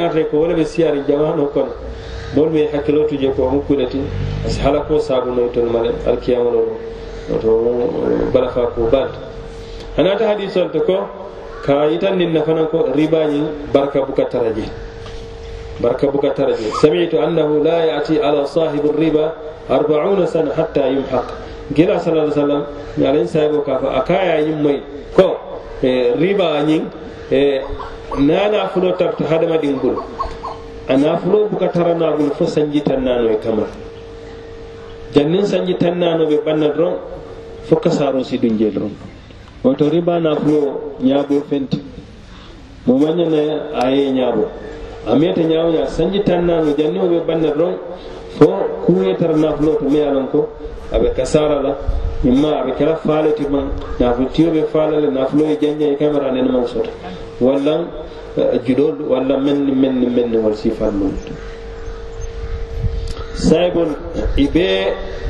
yaate ko wala ɓe siyaari jamano kono. Moolu ɓe hakkilotu je ko mukkuleti asi hala ko sabunoy ton male alkiyamano oto eh, balafa ko balta anata hadisonte ko ka yitannin na fana ko ribañin barka buka taraje barka buka taraje samitu annahu la yati ala sahibu riba arbauna sana hatta yumhaq. Gila sala sallam mi alañ sahibo ka fa a kaya yimmoy ko eh, riba ñing Eh, na na nafulo tarta hadamadiŋ bulu a nafulo buka tara naabulu fa sanji tannaano e kamar jannin sanji tannaano be banna doroŋ fo saro si duŋ jee doroŋ woto riba na nafulo ñaaboo fenti. Mo manya ñana aye ye ñaabo a meta ñaawo ñaa sanji tannaano o be banna doroŋ fo kuŋ ye tara nafuloo to me ye a loŋ ko a be la. imma aɓe kela faale ti ma nafulo tiyo be faale le nafulo ye janja i kamara nene maŋ soto walla eh, juɗol walla menni menni menni ni meŋ ni wolu i be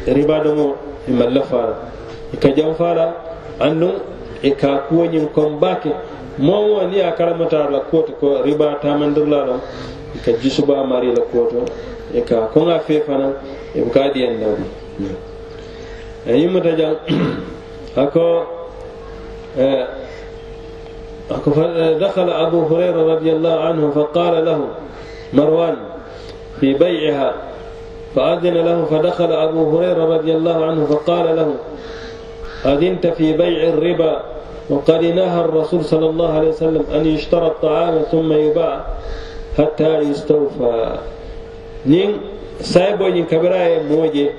ribadomo i malla faala. I ka jam faala andum e ka kuwoñin ñiŋ bake ke ni a karamata la kuwo ko riba taamandirila loŋ e ka jusuba mari la kuwo to e ka konga fe fana i buka diyaŋ lawdi hmm. Ako دخل أبو هريرة رضي الله عنه فقال له مروان في بيعها فأذن له فدخل أبو هريرة رضي الله عنه فقال له أذنت في بيع الربا وقد نهى الرسول صلى الله عليه وسلم أن يشترى الطعام ثم يباع حتى يستوفى. نين سايبو نين كبراي موجي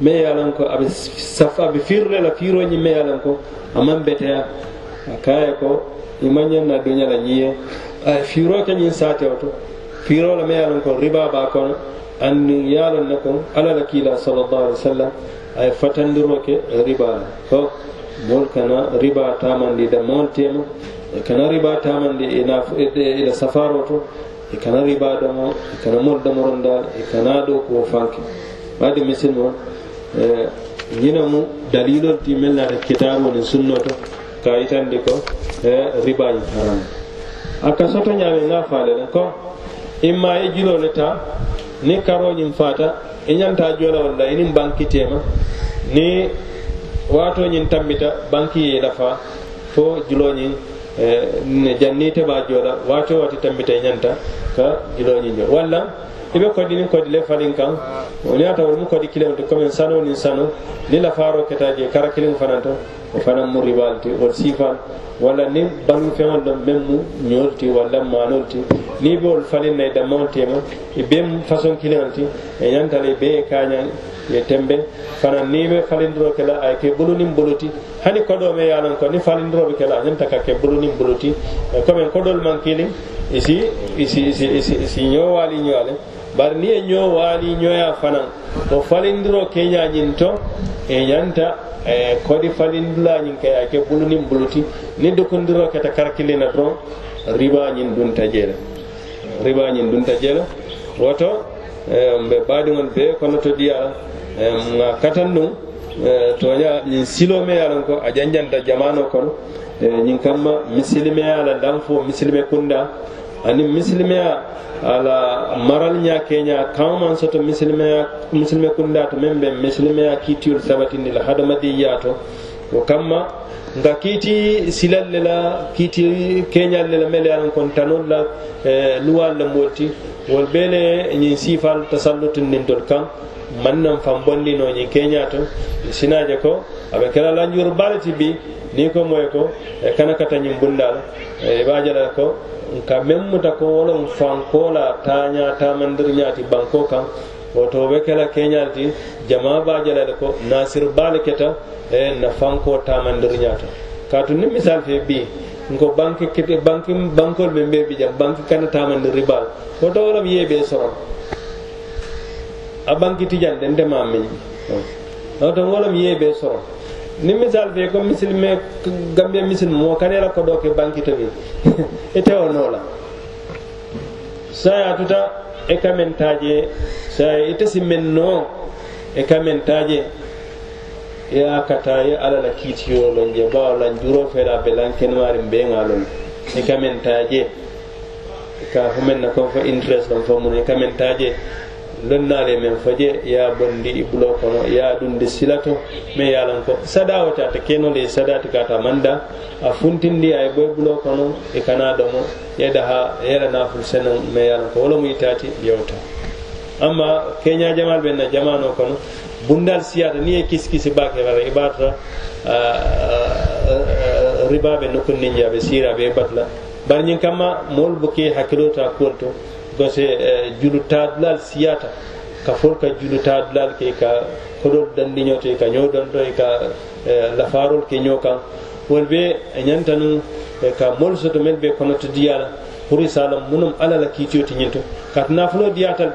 me ye ko aɓe safa aɓe firre la firoñi me ye ko aman beteya a kaye ko imañanna duñala ñiye ay firo ke ñin satewo to firo la me ye ko riba ba kono. Anni yalon ne kon ala la kiila salallahu alih wa sallam ay fatandiro ke riba la. Ko moolu kana riba tamandi da moolu tema e kana riba tamandi ina e ila e, e, safaro to e kana riba damo e kana mol moolu damoronda e kana do ko fanke. Ɓaadi misilmo E, ñina mu dalilol ti mel nata kitabu nin sunno to ka yitandi ko e, ribañi haram. A ka soto ñaami ŋa faale le ko imma ye jilole ta ni karoñin fata i e ñanta jola walla inin bankitema ni waatoñin tambita banki ye lafa fo juloñin janni teɓa jola waato wati tambita i ñanta ka juloñin jo. Walla kodi ni kodi le falin kan oni ata wol mu kodi kilem to comme sano ni sano ni la faro keta je kara kilim fananto o fanan mu ribalti o sifan walla ni bangi feŋol ɗon meŋ mu ñool ti walla maanol ni be wol falin na da damawol tema e be façon kiliŋol ti e ñantala e be e kañan ye tembe fana ni be falindiro ke la ay ke bulu nin bulu hani koɗo me yalan ko ni falindiroɓe ke la a ñanta ka ke bulu nin bulu ti comme koɗol man kilin isi isi isi isi isi ñowali ñoale bari ni ye ñoo waali ñoya fana. O falindiro ke to e ñanta e kodi falindila ñiŋ ke a ke bulu niŋ buluti ni dukundiro keta karkili na ribañin riba ñiŋ dunta je la riba ñiŋ dunta je la woto mbe baadiŋol bee kono to diya a katan nuŋ toña ñin silomeya loŋ ko a janjanta jamano kono ñin kamma misilimeya la danfo misilime kunda ani misilimeya ala maral ɲa keɲa kan man soto misilimeya misilime kundato meŋ be misilimeya kiitiyolu sabatindi la hadamadiya to. Wo kamma nka kiiti silal le la kiiti keñal le la mele ye a loŋ kontanol la e, luwal le moolu ti wolu bee le ñiŋ siifal tasallutin nintolu kaŋ maŋ naŋ faŋ bondi ñiŋ keñaa to sinaje ko a be kela lanjuru baale ti bi niŋ ko moye ko e kana kata ñiŋ bunda la i be a je la ko nka meŋ muta ko wo loŋ fankoo la taañaa taamandiriñaa ti bankoo kaŋ woto be kela keñalti jama bajalale ko nasir bale keta e nafanko tamandir ñato katu ni misal fe bi ko banque kete banque bankol be mbe bi jam banque kana tamandir ribal woto wolam ye e soron. A banque tijan den de mamin woto wolam ye e soron. Ni misal fe ko misilme gambia misil mo kanela ko do ke banque tawi ete wonola saya tuta e kamen taje sa ite si men no e, e kamen taje ya kata ye ala la kiitiyolon je bawo lan juro fela be lan kenmarin be e kamen taje ka fumen na kon fo interest lon fo mun e kamen taje lonnale men foje ya bondi i bulo kono ya ɗumde silato mais yalan ko sada wotata kenole e sadati kata manda a funtindi ay boy bulo kono e kana ɗomo yeda ha yeɗa naful senon mais yalan ko wolomo yitati yewta. Amma keña jamal ɓen na jamano kono bundal siyata ni e kiskisi bakerara e ɓatata ribaɓe nokkunninjaɓe siraɓe e batla. Bar ñin kamma mool bo ke hakkilota kuwol to gase julutadulal siyata ka fol ka julutadulal ke ka kodol dandiño to ka ñodonto ka lafarol ke ño kan wol be a ñantanu ka mol soto men be konoto diyala pour isalam munum ala la kiitiyo ti ñinto kati nafulo diyatal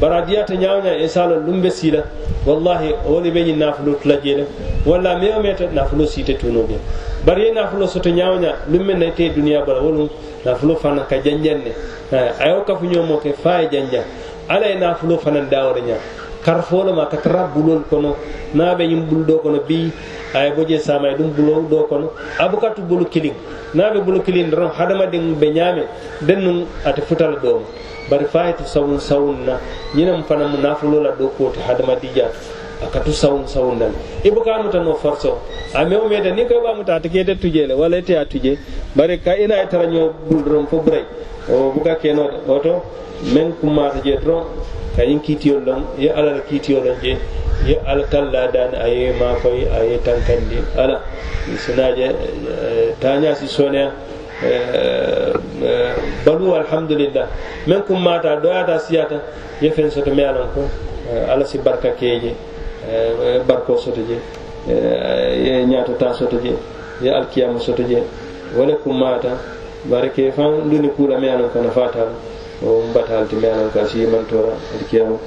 bara diyata ñawña isalo ɗum be siila wallahi woni ɓe ñin nafulo tula jeele walla mewo meta nafulo siite tunoɓe bari ye nafulo soto ñawña lum men na ite duniya bala wolum nafulo fana ka janjan ne. Eh, a yo kafuñomo ke fa ye janjan ala ye nafulo fanan dawore ña karfolo ma ka tara bulol kono. Na be ñum bul do kono bi ay boje samay dum bulo do kono. Abukatu bulu kilin na be bulu kilin ron hadama den be ñame den num ate futal do bari fayatu sawun sawun na. Ñinam fana mu nafulo la do ko hadama dijatu akatu sawun sawundan ibu ka muta no forso. A me o meda ni ko ba muta ta kete tuje le wala te atuje bare ka ina e taranyo bulron fo bray o oh, buka keno oto men kuma ta je tron ka yin kitiyol lon ya ala kitiyol lon je. Ala alkalla dan aye mafai aye tankandi ala sinaje eh, tanya si sonya eh, eh, balu alhamdulillah. Men kum mata doyata siyata ye fen soto me alon ko ala si barka keje barko soto je. Ye ñatota soto je. Ye alkiyama soto je. Wala kummata bare ke fan duni kuula mi alan kana no fatala o mbatalti mi alan ko a siyimantora alkiyama.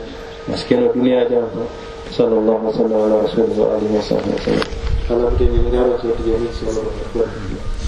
Maskeno duniya jam ko alaihi wa sallam ala rasulihi wa alihi wa wa sallam. Ala bidin ngaro soto je min sallallahu